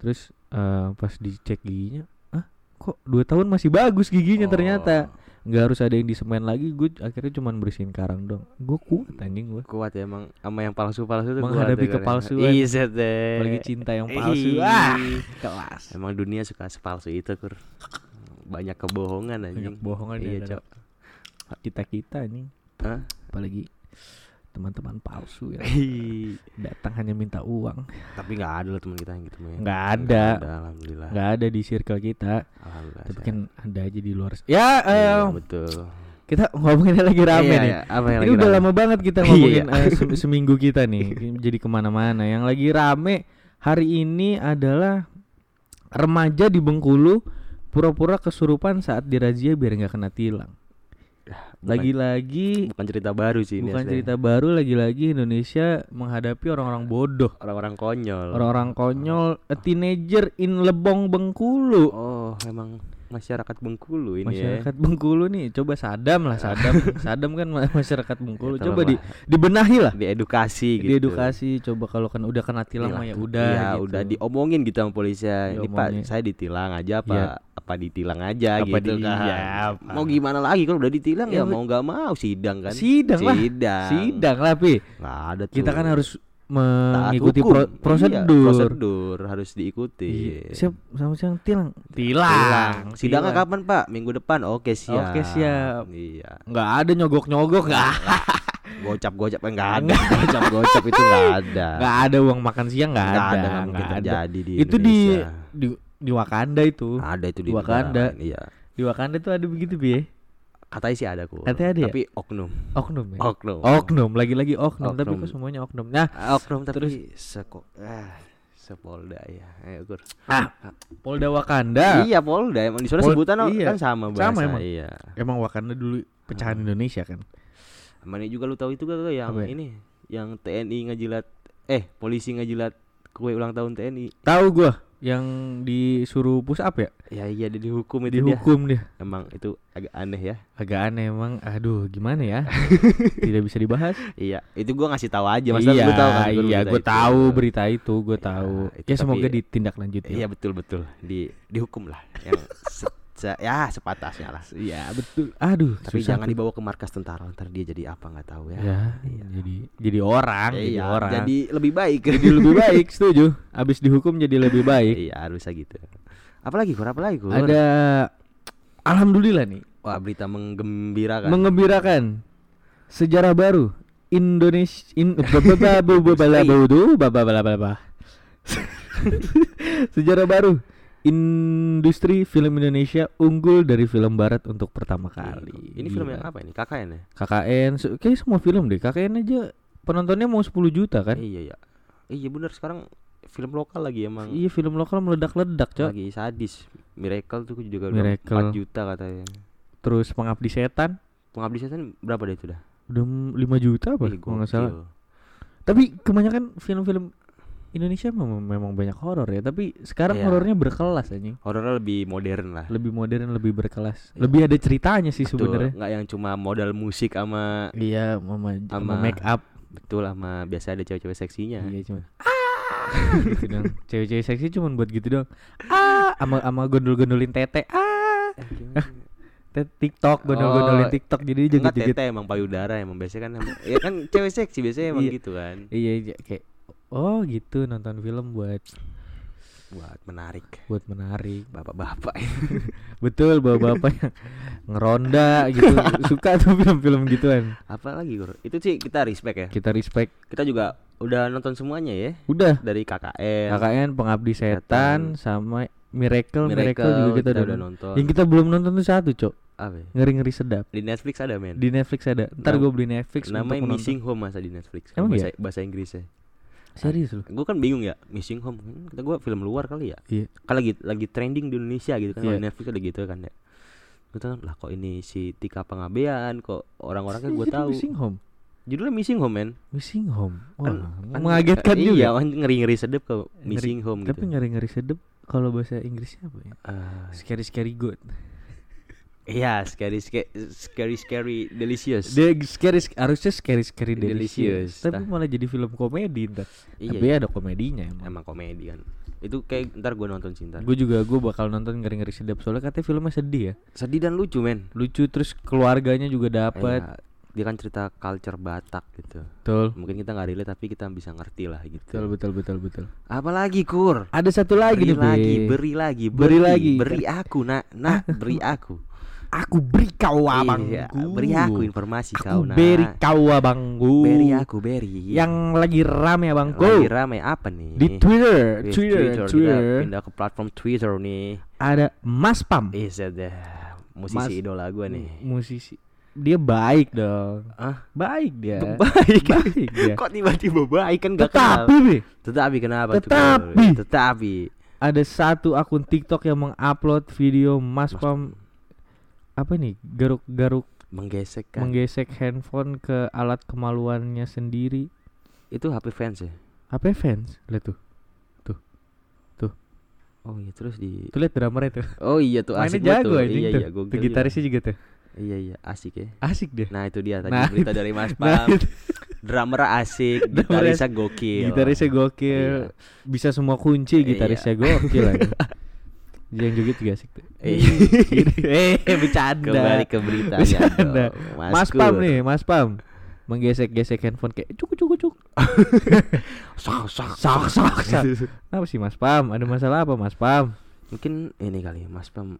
Speaker 2: terus eh, pas dicek giginya ah kok dua tahun masih bagus giginya ternyata
Speaker 1: Oh,
Speaker 2: nggak harus ada yang disemen lagi gue akhirnya cuman bersihin karang dong gue kuat anjing gue
Speaker 1: kuat ya emang sama yang palsu-palsu tuh kuat
Speaker 2: Menghadapi kepalsuan.
Speaker 1: Iset deh.
Speaker 2: apalagi cinta yang palsu. Ah kelas.
Speaker 1: Emang dunia suka sepalsu itu kur. Banyak kebohongan anjing.
Speaker 2: banyak bohongan
Speaker 1: Iya cok.
Speaker 2: kita kita nih
Speaker 1: Hah?
Speaker 2: apalagi teman-teman palsu ya.
Speaker 1: Ih,
Speaker 2: datang hanya minta uang.
Speaker 1: Tapi gak ada loh teman kita yang gitu Maya.
Speaker 2: Nggak ada.
Speaker 1: Alhamdulillah.
Speaker 2: Nggak ada di circle kita.
Speaker 1: Alhamdulillah
Speaker 2: tapi kan ada aja di luar ya
Speaker 1: Iya,
Speaker 2: eh,
Speaker 1: betul.
Speaker 2: Kita ngomonginnya lagi rame
Speaker 1: Iya,
Speaker 2: nih.
Speaker 1: iya. Apa yang
Speaker 2: ini
Speaker 1: lagi
Speaker 2: udah
Speaker 1: rame?
Speaker 2: lama banget kita
Speaker 1: Iya,
Speaker 2: ngomongin
Speaker 1: iya.
Speaker 2: se- seminggu kita nih. Jadi ke mana-mana. Yang lagi rame hari ini adalah remaja di Bengkulu pura-pura kesurupan saat dirazia biar nggak kena tilang lagi-lagi
Speaker 1: Bukan cerita baru sih ini
Speaker 2: bukan
Speaker 1: aslinya.
Speaker 2: cerita baru lagi-lagi Indonesia menghadapi orang-orang bodoh.
Speaker 1: Orang-orang konyol.
Speaker 2: Orang-orang konyol a teenager in Lebong Bengkulu.
Speaker 1: Oh emang masyarakat Bengkulu ini
Speaker 2: masyarakat Bengkulu nih coba sadam lah sadam. Sadam kan ma- masyarakat Bengkulu.
Speaker 1: Ya,
Speaker 2: coba di dibenahi lah.
Speaker 1: Ya Diedukasi gitu.
Speaker 2: Diedukasi coba kalau kan udah kena tilang mah ya udah
Speaker 1: Iya
Speaker 2: gitu.
Speaker 1: udah diomongin gitu sama polisi. Ini pak saya ditilang aja apa
Speaker 2: Iya.
Speaker 1: apa ditilang aja
Speaker 2: Apa
Speaker 1: gitu
Speaker 2: di-
Speaker 1: kan.
Speaker 2: iya, apa.
Speaker 1: Mau gimana lagi kalau udah ditilang?
Speaker 2: Ya,
Speaker 1: ya, mau nggak mau sidang kan.
Speaker 2: Sidang lah.
Speaker 1: Sidang.
Speaker 2: Sidang lah pi.
Speaker 1: Nggak ada tuh.
Speaker 2: kita kan harus mengikuti
Speaker 1: hukum.
Speaker 2: pro-
Speaker 1: Iya,
Speaker 2: prosedur
Speaker 1: prosedur harus diikuti
Speaker 2: Iya. siap sama siang tilang
Speaker 1: Tilang. Sidangnya
Speaker 2: Tilang.
Speaker 1: kapan Pak? Minggu depan. Oke siap.
Speaker 2: Oke, siap.
Speaker 1: Iya.
Speaker 2: nggak ada nyogok nyogok nggak
Speaker 1: Gocap-gocap enggak ada. Gocap-gocap itu enggak ada.
Speaker 2: nggak ada uang makan siang nggak
Speaker 1: Nggak
Speaker 2: ada
Speaker 1: ada, nggak mungkin
Speaker 2: nggak ada.
Speaker 1: terjadi di
Speaker 2: itu di di di Wakanda itu
Speaker 1: ada itu di
Speaker 2: Wakanda.
Speaker 1: negara lain, Iya.
Speaker 2: di Wakanda tuh ada begitu bi
Speaker 1: Katanya sih ada kok.
Speaker 2: Katanya ada ya?
Speaker 1: Tapi oknum.
Speaker 2: oknum ya
Speaker 1: Oknum.
Speaker 2: oknum lagi-lagi oknum, tapi
Speaker 1: Oknum.
Speaker 2: kok semuanya oknum nah
Speaker 1: Ah, Oknum tapi
Speaker 2: Terus-
Speaker 1: seko ah sepolda ya. Ayo Gur.
Speaker 2: ah Polda Wakanda
Speaker 1: Iya Polda emang di sana
Speaker 2: Pol-
Speaker 1: sebutan
Speaker 2: iya.
Speaker 1: kan sama bahasa.
Speaker 2: Sama emang.
Speaker 1: Iya.
Speaker 2: emang Wakanda dulu pecahan Indonesia kan
Speaker 1: ini juga lu tahu itu gak gak yang
Speaker 2: Apa ya?
Speaker 1: ini yang TNI ngejilat eh polisi ngejilat kue ulang tahun TNI.
Speaker 2: tahu gua yang disuruh push up ya?
Speaker 1: Ya iya dia dihukum itu dia.
Speaker 2: dihukum dia.
Speaker 1: Emang itu agak aneh ya.
Speaker 2: agak aneh emang. Aduh gimana ya? Tidak bisa dibahas.
Speaker 1: Iya, itu gua ngasih tahu aja masa
Speaker 2: iya
Speaker 1: lu tahu kan gua
Speaker 2: iya
Speaker 1: itu.
Speaker 2: tahu berita itu gue
Speaker 1: Ya,
Speaker 2: tahu.
Speaker 1: itu
Speaker 2: ya semoga ditindaklanjuti
Speaker 1: Iya betul betul. Di dihukum lah yang Se ya sepatasnya lah.
Speaker 2: Iya betul. Aduh.
Speaker 1: Tapi
Speaker 2: susah
Speaker 1: jangan
Speaker 2: tuh.
Speaker 1: dibawa ke markas tentara ntar dia jadi apa nggak tahu ya.
Speaker 2: ya
Speaker 1: iya.
Speaker 2: Jadi jadi orang.
Speaker 1: Ya,
Speaker 2: jadi orang.
Speaker 1: Jadi lebih baik.
Speaker 2: Jadi lebih baik setuju. Abis dihukum jadi lebih baik.
Speaker 1: iya harusnya gitu. Apalagi kur apa lagi kur?
Speaker 2: Ada alhamdulillah nih.
Speaker 1: Wah berita menggembirakan.
Speaker 2: Menggembirakan. Sejarah baru Indonesia in sejarah baru industri film Indonesia unggul dari film barat untuk pertama kali.
Speaker 1: Ini film
Speaker 2: Gila.
Speaker 1: yang apa ini? KKN ya?
Speaker 2: KKN, kayak semua film deh. KKN aja penontonnya mau 10 juta kan?
Speaker 1: Iya iya. Iya bener sekarang film lokal lagi emang
Speaker 2: Iya film lokal meledak-ledak, Cok.
Speaker 1: lagi sadis. Miracle tuh juga
Speaker 2: Miracle.
Speaker 1: udah 4 juta katanya.
Speaker 2: Terus Pengabdi Setan
Speaker 1: Pengabdi setan berapa deh itu dah?
Speaker 2: udah 5 juta apa
Speaker 1: Ih,
Speaker 2: kalau nggak salah. Tapi kebanyakan film-film Indonesia memang, memang banyak horor ya, tapi sekarang
Speaker 1: Iya.
Speaker 2: horornya berkelas anjing.
Speaker 1: Horornya lebih modern lah.
Speaker 2: Lebih modern, lebih berkelas.
Speaker 1: Iya.
Speaker 2: Lebih ada ceritanya sih sebenarnya.
Speaker 1: nggak yang cuma modal musik sama
Speaker 2: Iya,
Speaker 1: Sama-
Speaker 2: sama make up.
Speaker 1: betul sama biasa ada cewek-cewek seksinya.
Speaker 2: Iya cuma ah gitu dong. Cewek-cewek seksi cuma buat gitu dong. Ah, sama sama gondol-gondolin tete. Ah,
Speaker 1: Eh,
Speaker 2: TikTok gondol-gondolin
Speaker 1: Oh,
Speaker 2: TikTok jadi
Speaker 1: Enggak
Speaker 2: joget-joget.
Speaker 1: tete emang payudara emang biasanya kan ya kan cewek seksi biasanya emang
Speaker 2: Iya.
Speaker 1: gitu kan
Speaker 2: Iya, iya kayak oh gitu nonton film buat
Speaker 1: buat menarik
Speaker 2: buat menarik.
Speaker 1: bapak-bapak
Speaker 2: Betul bapak-bapak yang ngeronda gitu. Suka tuh film-film gituan.
Speaker 1: apa lagi itu sih kita respect ya
Speaker 2: Kita respect.
Speaker 1: kita juga udah nonton semuanya ya
Speaker 2: Udah
Speaker 1: dari KKN
Speaker 2: KKN Pengabdi Setan sama Miracle, Miracle,
Speaker 1: Miracle
Speaker 2: juga kita,
Speaker 1: kita
Speaker 2: udah nonton. Yang kita belum nonton tuh satu, Cok.
Speaker 1: apa ya?
Speaker 2: Ngeri-ngeri sedap.
Speaker 1: di Netflix ada men
Speaker 2: Di Netflix ada. Ntar gue beli Netflix
Speaker 1: namanya. Missing Home masa di Netflix
Speaker 2: Emang
Speaker 1: bahasa,
Speaker 2: iya?
Speaker 1: bahasa Inggrisnya
Speaker 2: Serius lu?
Speaker 1: gue kan bingung ya Missing Home kata gue film luar kali ya
Speaker 2: Iya.
Speaker 1: kan lagi lagi trending di Indonesia gitu kan
Speaker 2: Iya.
Speaker 1: di Netflix ada gitu kan ya gue tahu lah kok ini si Tika Pangabean kok orang-orangnya gue tahu
Speaker 2: Missing Home.
Speaker 1: judulnya Missing Home men
Speaker 2: Missing Home. Wah,
Speaker 1: Kan- kan-
Speaker 2: mengagetkan
Speaker 1: eh,
Speaker 2: juga.
Speaker 1: iya kan ngeri-ngeri sedep ke
Speaker 2: Ngeri-
Speaker 1: Missing Home
Speaker 2: Tapi
Speaker 1: gitu
Speaker 2: ngeri-ngeri sedep kalau bahasa Inggrisnya apa ya?
Speaker 1: Ah,
Speaker 2: Scary scary good.
Speaker 1: Iya scary scary scary scary delicious
Speaker 2: Dia scary harusnya scary scary
Speaker 1: Delicious.
Speaker 2: delicious. Tapi malah jadi film komedi ntar.
Speaker 1: iya,
Speaker 2: Tapi
Speaker 1: iya.
Speaker 2: ada komedinya emang.
Speaker 1: emang komedi kan itu kayak ntar gue nonton sih ntar
Speaker 2: Gue juga gue bakal nonton ngeri-ngeri sedap soalnya katanya filmnya sedih ya.
Speaker 1: sedih dan lucu men
Speaker 2: Lucu terus keluarganya juga dapat.
Speaker 1: Iya, dia kan cerita culture Batak gitu
Speaker 2: Betul.
Speaker 1: mungkin kita nggak relate tapi kita bisa ngerti lah gitu
Speaker 2: Betul betul betul betul.
Speaker 1: apalagi kur
Speaker 2: Ada satu lagi
Speaker 1: beri
Speaker 2: nih,
Speaker 1: lagi,
Speaker 2: Be.
Speaker 1: beri lagi,
Speaker 2: Beri lagi.
Speaker 1: beri aku, nak, nak, beri aku.
Speaker 2: Aku beri kau abangku.
Speaker 1: Iya, beri aku informasi
Speaker 2: Aku
Speaker 1: kau, nak.
Speaker 2: beri kau abangku.
Speaker 1: Beri aku, beri.
Speaker 2: Yang lagi rame abangku.
Speaker 1: lagi ramai apa nih?
Speaker 2: Di Twitter,
Speaker 1: Di
Speaker 2: Twitter,
Speaker 1: kita
Speaker 2: Twitter,
Speaker 1: pindah ke platform Twitter nih.
Speaker 2: ada Mas Pam.
Speaker 1: Is deh musisi
Speaker 2: Mas-
Speaker 1: idola gue nih.
Speaker 2: Musisi. Dia baik dong.
Speaker 1: Ah,
Speaker 2: Baik dia.
Speaker 1: baik.
Speaker 2: Baik dia.
Speaker 1: Kok tiba-tiba baik kan gak
Speaker 2: Tetapi,
Speaker 1: kenal.
Speaker 2: Be,
Speaker 1: Tetapi kenapa tuh?
Speaker 2: Tetapi.
Speaker 1: Bro? Tetapi.
Speaker 2: ada satu akun TikTok yang mengupload video Mas,
Speaker 1: Mas
Speaker 2: Pam apa nih? Garuk-garuk
Speaker 1: Menggesek kan.
Speaker 2: menggesek handphone ke alat kemaluannya sendiri.
Speaker 1: Itu HP fans ya?
Speaker 2: Apa fans? Lihat tuh.
Speaker 1: Oh iya terus di
Speaker 2: Tuh lihat drummer itu.
Speaker 1: Oh iya tuh
Speaker 2: Mainnya
Speaker 1: asik
Speaker 2: jago
Speaker 1: tuh.
Speaker 2: anjing
Speaker 1: Iya
Speaker 2: tuh.
Speaker 1: iya
Speaker 2: Tuh
Speaker 1: gokil.
Speaker 2: gitarisnya juga tuh.
Speaker 1: Iya iya asik ya.
Speaker 2: Asik deh.
Speaker 1: Nah itu dia tadi
Speaker 2: Nah,
Speaker 1: berita dari Mas
Speaker 2: Nah,
Speaker 1: Pam. Drummer asik, gitarisnya gokil.
Speaker 2: Gitarisnya gokil.
Speaker 1: Iya.
Speaker 2: Bisa semua kunci gitarisnya gokil lagi. Yang joget juga asik tuh.
Speaker 1: Iya.
Speaker 2: eh, bercanda.
Speaker 1: Kembali ke beritanya.
Speaker 2: Bercanda.
Speaker 1: dong,
Speaker 2: Mas
Speaker 1: Maskur.
Speaker 2: Pam nih, Mas Pam. Menggesek-gesek handphone kayak cuk cuk cuk.
Speaker 1: Sak sak
Speaker 2: Sak sak sak. Kenapa sih Mas Pam? Ada masalah apa Mas Pam?
Speaker 1: Mungkin ini kali Mas Pam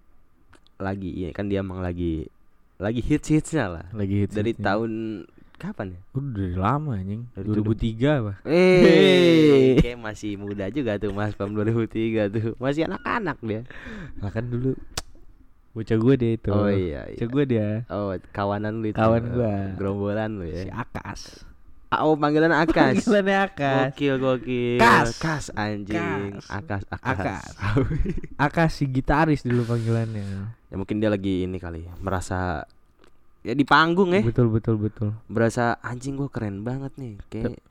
Speaker 1: lagi iya kan dia emang lagi lagi hits hitsnya lah.
Speaker 2: Lagi hits
Speaker 1: Dari tahun kapan ya?
Speaker 2: Udah dari lama anjing.
Speaker 1: Dari
Speaker 2: 2003 apa?
Speaker 1: Eh, kayak masih muda juga tuh Mas Pam 2003 tuh. Masih anak-anak dia.
Speaker 2: Nah kan dulu bocah gue dia itu.
Speaker 1: Oh iya,
Speaker 2: Bocah
Speaker 1: iya.
Speaker 2: gue dia.
Speaker 1: Oh, kawanan lu itu.
Speaker 2: Kawan gua.
Speaker 1: Gerombolan lu
Speaker 2: Si
Speaker 1: ya.
Speaker 2: Akas.
Speaker 1: Ah, Oh, panggilan Akas.
Speaker 2: Panggilannya Akas.
Speaker 1: Gokil gokil.
Speaker 2: Kas.
Speaker 1: Kas anjing.
Speaker 2: Kas.
Speaker 1: Akas akas.
Speaker 2: Akas. Akas si gitaris dulu panggilannya.
Speaker 1: ya mungkin dia lagi ini kali ya, merasa ya di panggung ya.
Speaker 2: Betul betul betul.
Speaker 1: Berasa anjing gua keren banget nih. Kayak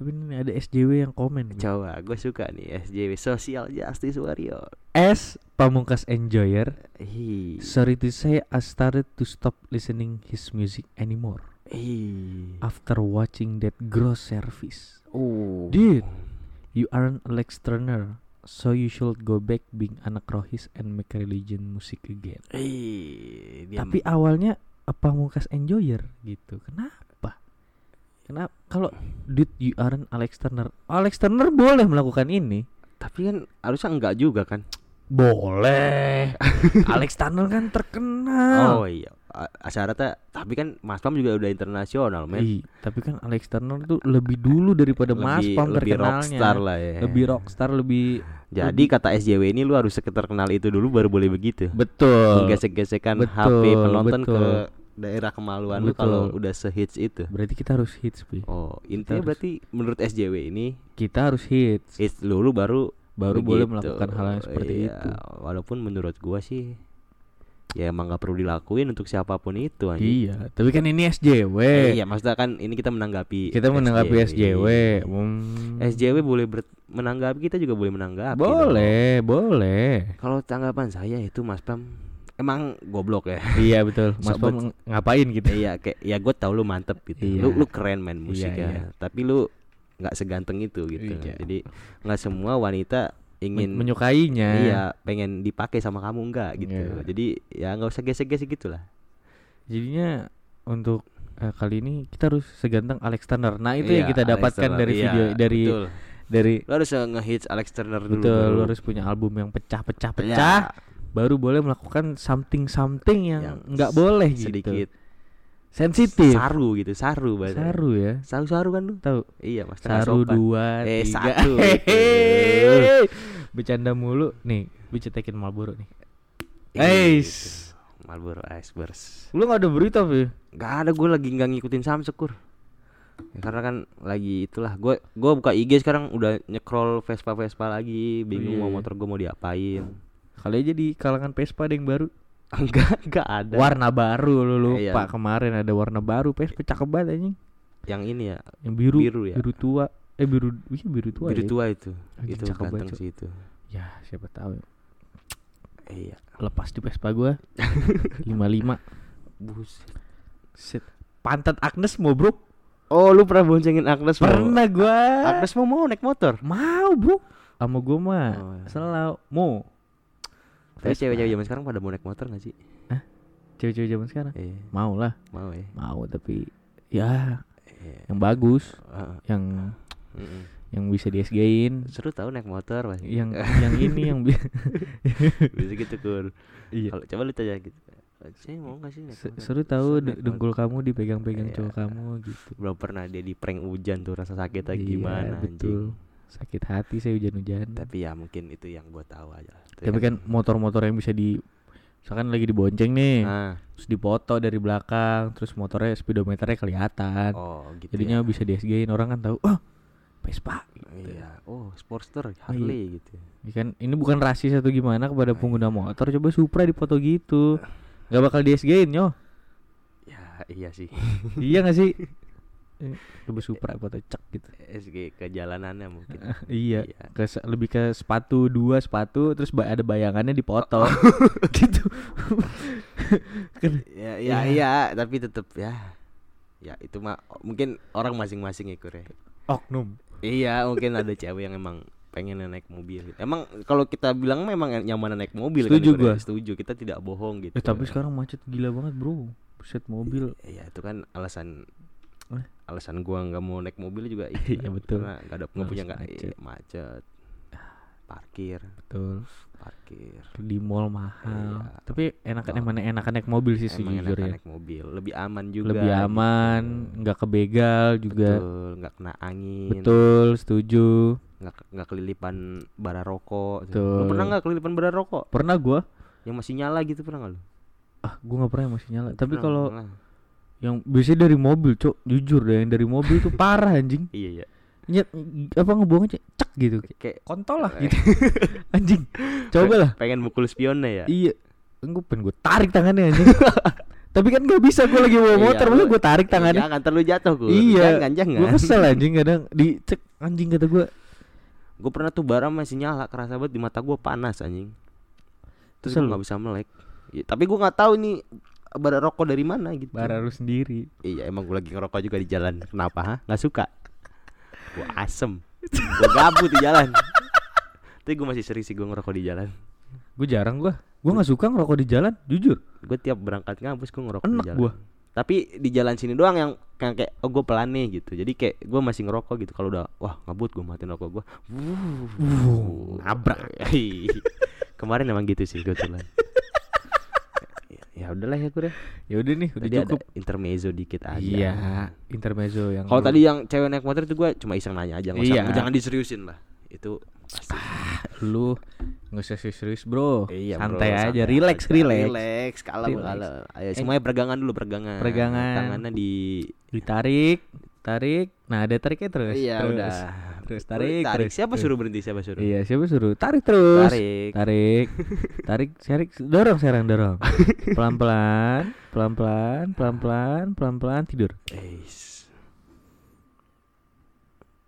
Speaker 2: Tapi ini ada SJW yang komen.
Speaker 1: Coba gue suka nih SJW Social Justice Warrior.
Speaker 2: S Pamungkas Enjoyer.
Speaker 1: Hi.
Speaker 2: Sorry to say, I started to stop listening his music anymore
Speaker 1: Hi.
Speaker 2: after watching that gross service.
Speaker 1: Oh.
Speaker 2: Dude, you aren't Alex Turner, so you should go back being anak rohis and make religion music again.
Speaker 1: Hi.
Speaker 2: Tapi awalnya Pamungkas Enjoyer gitu. Kenapa? Kenapa? Kalau dude you aren't Alex Turner, Alex Turner boleh melakukan ini.
Speaker 1: tapi kan harusnya enggak juga kan?
Speaker 2: Boleh. Alex Turner kan terkenal.
Speaker 1: Oh iya. A- Asyaratnya tapi kan Mas Pam juga udah internasional men
Speaker 2: tapi kan Alex Turner tuh lebih dulu daripada Mas
Speaker 1: lebih,
Speaker 2: Pam
Speaker 1: lebih
Speaker 2: terkenalnya.
Speaker 1: rockstar lah ya
Speaker 2: Lebih rockstar, lebih
Speaker 1: jadi kata SJW ini lu harus terkenal itu dulu baru boleh begitu
Speaker 2: betul.
Speaker 1: menggesek-gesekan
Speaker 2: Betul,
Speaker 1: HP penonton ke
Speaker 2: betul.
Speaker 1: daerah kemaluan lu
Speaker 2: Betul.
Speaker 1: kalau udah sehits itu
Speaker 2: Berarti kita harus hits, Pi.
Speaker 1: oh intinya
Speaker 2: harus-
Speaker 1: berarti menurut SJW ini
Speaker 2: Kita harus hits.
Speaker 1: hits dulu baru
Speaker 2: Baru boleh
Speaker 1: begitu.
Speaker 2: melakukan hal yang seperti
Speaker 1: Iya,
Speaker 2: itu.
Speaker 1: walaupun menurut gua sih ya emang nggak perlu dilakuin untuk siapa pun itu anjing.
Speaker 2: Iya, tapi kan ini SJW.
Speaker 1: Eh, iya maksudnya kan ini kita menanggapi
Speaker 2: Kita menanggapi SJW. Hmm.
Speaker 1: SJW boleh ber- menanggapi kita juga boleh menanggapi dong.
Speaker 2: Boleh, boleh.
Speaker 1: kalau tanggapan saya itu Mas Pam emang goblok ya
Speaker 2: iya betul. Mas
Speaker 1: Sobat-
Speaker 2: Pam ng- ngapain gitu?
Speaker 1: iya kayak ya gue tau lu mantep gitu
Speaker 2: Iya.
Speaker 1: lu lu keren main musik
Speaker 2: Iya,
Speaker 1: ya
Speaker 2: iya.
Speaker 1: tapi lu nggak seganteng itu gitu
Speaker 2: Iya.
Speaker 1: jadi nggak semua wanita ingin
Speaker 2: menyukainya.
Speaker 1: iya pengen dipakai sama kamu enggak gitu
Speaker 2: Iya.
Speaker 1: jadi ya nggak usah gesek-gesek gitulah
Speaker 2: Jadinya untuk eh, kali ini kita harus seganteng Alex Turner. Nah, itu yang
Speaker 1: Iya,
Speaker 2: kita
Speaker 1: Alex
Speaker 2: dapatkan
Speaker 1: Turner,
Speaker 2: dari
Speaker 1: iya,
Speaker 2: video dari
Speaker 1: betul.
Speaker 2: dari
Speaker 1: lu harus ngehits Alex Turner dulu
Speaker 2: betul lu harus punya album yang pecah-pecah pecah baru boleh melakukan something something yang nggak boleh
Speaker 1: sedikit
Speaker 2: gitu. Sensitif.
Speaker 1: saru gitu saru bahasa
Speaker 2: Saru ya.
Speaker 1: saru saru kan lu
Speaker 2: Tahu.
Speaker 1: iya mas
Speaker 2: Saru
Speaker 1: sopan.
Speaker 2: dua,
Speaker 1: Eh,
Speaker 2: tiga.
Speaker 1: satu.
Speaker 2: Bercanda mulu nih. Gue cetekin Marlboro nih.
Speaker 1: Ih,
Speaker 2: Eis.
Speaker 1: gitu. Marlboro Iceburst
Speaker 2: Lu gak ada berita, Vi?
Speaker 1: Gak ada gue lagi nggak ngikutin Samsekur ya, karena kan lagi itulah gue gue buka IG sekarang udah nyekrol Vespa Vespa lagi bingung
Speaker 2: iya,
Speaker 1: mau
Speaker 2: iya.
Speaker 1: motor gue mau diapain
Speaker 2: Kali aja di kalangan Vespa ada yang baru.
Speaker 1: enggak enggak ada
Speaker 2: Warna baru lu lupa
Speaker 1: Iya.
Speaker 2: kemarin ada warna baru Vespa cakep banget anjing.
Speaker 1: yang ini ya
Speaker 2: Yang biru,
Speaker 1: Biru ya?
Speaker 2: biru tua. Eh biru, iya biru tua.
Speaker 1: biru
Speaker 2: ya?
Speaker 1: tua itu
Speaker 2: Anjing,
Speaker 1: itu
Speaker 2: cakep banget,
Speaker 1: ganteng
Speaker 2: Cuk.
Speaker 1: sih itu
Speaker 2: Ya, siapa tahu.
Speaker 1: iya
Speaker 2: Lepas di Vespa gua 55.
Speaker 1: bus
Speaker 2: Set. Pantat Agnes mau, Bro?
Speaker 1: oh lu pernah boncengin Agnes?
Speaker 2: Pernah gua.
Speaker 1: Agnes mau mau naik motor
Speaker 2: Mau, Bro. Sama gua mah.
Speaker 1: Oh, iya.
Speaker 2: Selalu mau.
Speaker 1: tapi cewek-cewek zaman sekarang pada mau naik motor gak sih
Speaker 2: Cewek-cewek zaman sekarang
Speaker 1: iya
Speaker 2: mau lah,
Speaker 1: mau ya
Speaker 2: mau tapi ya
Speaker 1: Iya.
Speaker 2: yang bagus,
Speaker 1: Heeh.
Speaker 2: yang
Speaker 1: Mm-mm.
Speaker 2: yang bisa di SG-in,
Speaker 1: seru tau naik motor Mas.
Speaker 2: yang yang ini yang bi-
Speaker 1: bisa gitu kur
Speaker 2: iya.
Speaker 1: kalau coba lu tanya gitu saya mau gak sih
Speaker 2: seru tahu dengkul kamu dipegang-pegang
Speaker 1: Iya.
Speaker 2: cowok kamu gitu.
Speaker 1: belum pernah dia di prank hujan tuh rasa sakitnya
Speaker 2: Iya,
Speaker 1: gimana
Speaker 2: betul.
Speaker 1: anjing
Speaker 2: Sakit hati saya hujan-hujan.
Speaker 1: tapi ya mungkin itu yang gua tahu aja
Speaker 2: Tapi kan motor-motor yang bisa di misalkan lagi dibonceng nih,
Speaker 1: ah,
Speaker 2: terus dipoto dari belakang, terus motornya speedometernya kelihatan.
Speaker 1: oh gitu
Speaker 2: Jadinya
Speaker 1: ya.
Speaker 2: bisa di SG-in orang kan tahu, oh Vespa. Gitu.
Speaker 1: iya oh Sportster Harley gitu
Speaker 2: Ya kan ini bukan rasis atau gimana kepada pengguna motor, coba Supra dipoto gitu. Gak bakal di SG-in yo.
Speaker 1: ya iya sih
Speaker 2: iya gak sih? Eh, Coba Supra foto cek gitu.
Speaker 1: SG ke jalanannya mungkin
Speaker 2: iya,
Speaker 1: Iya.
Speaker 2: ke lebih ke sepatu dua sepatu terus ba- ada bayangannya dipoto gitu. kan
Speaker 1: ya
Speaker 2: Iya.
Speaker 1: ya iya tapi tetep ya ya itu mah mungkin orang masing-masing ya Kur, ya.
Speaker 2: oknum.
Speaker 1: Iya mungkin ada cewek yang emang pengen naik mobil gitu. emang kalau kita bilang memang nyaman naik mobil
Speaker 2: Setuju
Speaker 1: kan Kur, ya.
Speaker 2: gua.
Speaker 1: setuju kita tidak bohong gitu
Speaker 2: Eh tapi sekarang macet gila banget, Bro. Buset mobil.
Speaker 1: Iya itu kan alasan
Speaker 2: Eh?
Speaker 1: alasan gua nggak mau naik mobil juga
Speaker 2: Iya,
Speaker 1: kan,
Speaker 2: betul.
Speaker 1: karena nggak ada nggak punya nggak
Speaker 2: macet.
Speaker 1: macet parkir
Speaker 2: Betul.
Speaker 1: Parkir
Speaker 2: Di mall mahal.
Speaker 1: Iya.
Speaker 2: Tapi enakan
Speaker 1: Tol.
Speaker 2: emang enakan naik mobil sih sejujurnya.
Speaker 1: naik mobil lebih aman juga
Speaker 2: Lebih
Speaker 1: gitu.
Speaker 2: aman, nggak kebegal juga.
Speaker 1: betul nggak kena angin
Speaker 2: Betul, setuju.
Speaker 1: nggak nggak kelilipan bara rokok lu
Speaker 2: Betul.
Speaker 1: pernah nggak kelilipan bara rokok
Speaker 2: Pernah gua
Speaker 1: yang masih nyala gitu pernah nggak lu
Speaker 2: ah gua nggak pernah yang masih nyala. Tapi kalau yang biasanya dari mobil, Cok, jujur deh yang dari mobil tuh parah anjing.
Speaker 1: iya iya
Speaker 2: Nyet apa ngebuang aja cek gitu.
Speaker 1: kayak
Speaker 2: Kontol lah gitu. anjing. Coba lah.
Speaker 1: pengen mukul spionnya ya
Speaker 2: Iya. Gue pengen gue tarik tangannya anjing. Tapi kan gak bisa gue lagi bawa
Speaker 1: Iya,
Speaker 2: motor, masa gue tarik tangannya.
Speaker 1: jangan terlalu jatuh gue
Speaker 2: Iya.
Speaker 1: jangan jangan
Speaker 2: Gue kesel anjing kadang dicek anjing kata gue.
Speaker 1: gue pernah tuh bara masih nyala kerasa banget di mata gue panas anjing terus gue nggak bisa melek Ya, tapi gue nggak tahu nih bara rokok dari mana gitu
Speaker 2: Bara lu sendiri.
Speaker 1: iya emang gue lagi ngerokok juga di jalan kenapa ha nggak suka gue asem. Gue gabut di jalan. Tapi gue masih sering sih gue ngerokok di jalan.
Speaker 2: Gue jarang gue. Gue nggak suka ngerokok di jalan, jujur.
Speaker 1: gue tiap berangkat ngampus gue ngerokok
Speaker 2: Enak
Speaker 1: di jalan.
Speaker 2: gua.
Speaker 1: tapi di jalan sini doang yang yang kayak oh gue pelan nih gitu. Jadi kayak gue masih ngerokok gitu. Kalau udah wah ngabut gue matiin rokok gue
Speaker 2: nabrak.
Speaker 1: kemarin emang gitu sih kebetulan ya, Ya udahlah ya gue deh.
Speaker 2: Ya udah nih, udah
Speaker 1: Tadi ada
Speaker 2: cukup.
Speaker 1: intermezzo dikit aja.
Speaker 2: Iya, intermezzo yang
Speaker 1: Kalau tadi yang cewek naik motor itu gue cuma iseng nanya aja, nggak usah-
Speaker 2: Iya.
Speaker 1: jangan diseriusin lah. Itu pasti.
Speaker 2: lu nggak usah serius bro
Speaker 1: Iya, bro,
Speaker 2: santai aja relax
Speaker 1: aja.
Speaker 2: relax
Speaker 1: Relax, kalem,
Speaker 2: Relax.
Speaker 1: kalem. Ayo semuanya peregangan dulu, peregangan.
Speaker 2: Peregangan.
Speaker 1: Tangannya di
Speaker 2: ditarik tarik nah ada tariknya terus
Speaker 1: Iya,
Speaker 2: terus.
Speaker 1: udah.
Speaker 2: terus tarik,
Speaker 1: tarik.
Speaker 2: terus,
Speaker 1: Siapa suruh berhenti? Siapa suruh?
Speaker 2: iya siapa suruh tarik terus
Speaker 1: Tarik.
Speaker 2: tarik tarik tarik dorong serang dorong pelan pelan pelan pelan pelan pelan pelan pelan tidur
Speaker 1: Eis.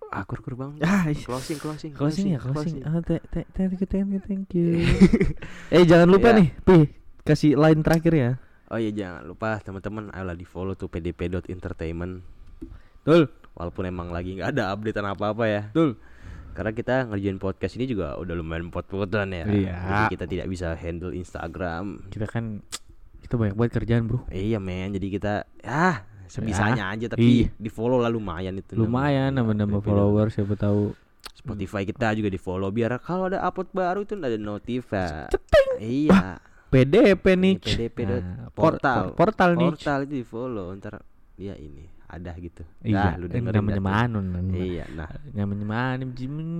Speaker 1: Akur kur bang.
Speaker 2: ah
Speaker 1: Closing, closing,
Speaker 2: closing ya closing ah th- th- thank you thank you thank you eh jangan lupa
Speaker 1: Iya.
Speaker 2: nih pi kasih line terakhir ya
Speaker 1: Oh iya jangan lupa teman-teman ayolah di follow tuh pdp.entertainment
Speaker 2: Betul.
Speaker 1: walaupun emang lagi nggak ada updatean apa-apa ya.
Speaker 2: Betul.
Speaker 1: Karena kita ngerjain podcast ini juga udah lumayan pot-potan ya.
Speaker 2: Iya.
Speaker 1: Jadi kita tidak bisa handle Instagram.
Speaker 2: Kita kan kita banyak banget kerjaan, Bro.
Speaker 1: Iya men, jadi kita ya sebisanya aja tapi
Speaker 2: iya.
Speaker 1: di follow lah lumayan itu.
Speaker 2: Lumayan nambah-nambah follower siapa tahu.
Speaker 1: Spotify kita juga di follow biar kalau ada upload baru itu ada notif ya. Iya.
Speaker 2: PDP nih.
Speaker 1: PDP dot
Speaker 2: Nah, por-
Speaker 1: portal.
Speaker 2: por- portal nih.
Speaker 1: Portal itu di follow ntar dia ini ada gitu.
Speaker 2: Iya,
Speaker 1: Nah, lu
Speaker 2: eh,
Speaker 1: dengerin
Speaker 2: namanya. Manun.
Speaker 1: Iya, nah
Speaker 2: Namanya Manun.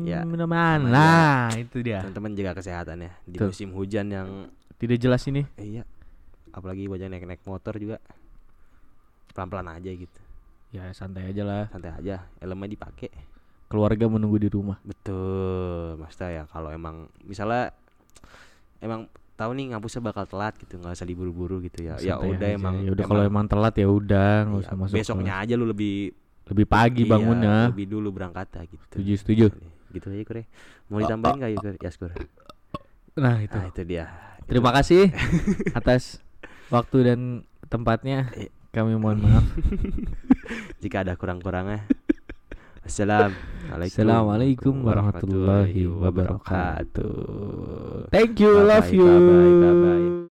Speaker 1: Ya,
Speaker 2: namanya- Nah, itu dia.
Speaker 1: teman-teman jaga kesehatan ya di
Speaker 2: Tuh.
Speaker 1: musim hujan yang
Speaker 2: Tidak jelas ini.
Speaker 1: iya apalagi yang naik-naik motor juga pelan-pelan aja gitu
Speaker 2: Ya santai aja lah.
Speaker 1: santai aja elemen dipakai
Speaker 2: Keluarga menunggu di rumah.
Speaker 1: betul maksudnya ya kalau emang misalnya emang tahu nih ngampusnya bakal telat gitu nggak usah diburu-buru gitu ya ya udah
Speaker 2: aja.
Speaker 1: emang
Speaker 2: Ya udah kalau emang telat ya udah nggak
Speaker 1: iya,
Speaker 2: usah masuk.
Speaker 1: besoknya aja lu lebih
Speaker 2: kelas. lebih pagi
Speaker 1: iya,
Speaker 2: bangunnya.
Speaker 1: lebih dulu berangkat ya gitu
Speaker 2: Setuju, setuju.
Speaker 1: gitu aja kure mau ditambahin nggak Yuskur? Yaskur
Speaker 2: Nah, itu.
Speaker 1: nah itu dia
Speaker 2: Terima kasih atas waktu dan tempatnya.
Speaker 1: Eh.
Speaker 2: Kami mohon maaf.
Speaker 1: jika ada kurang-kurangnya Assalamualaikum.
Speaker 2: Assalamualaikum warahmatullahi wabarakatuh. Thank you,
Speaker 1: bye
Speaker 2: love bye, you.
Speaker 1: Bye bye bye. bye.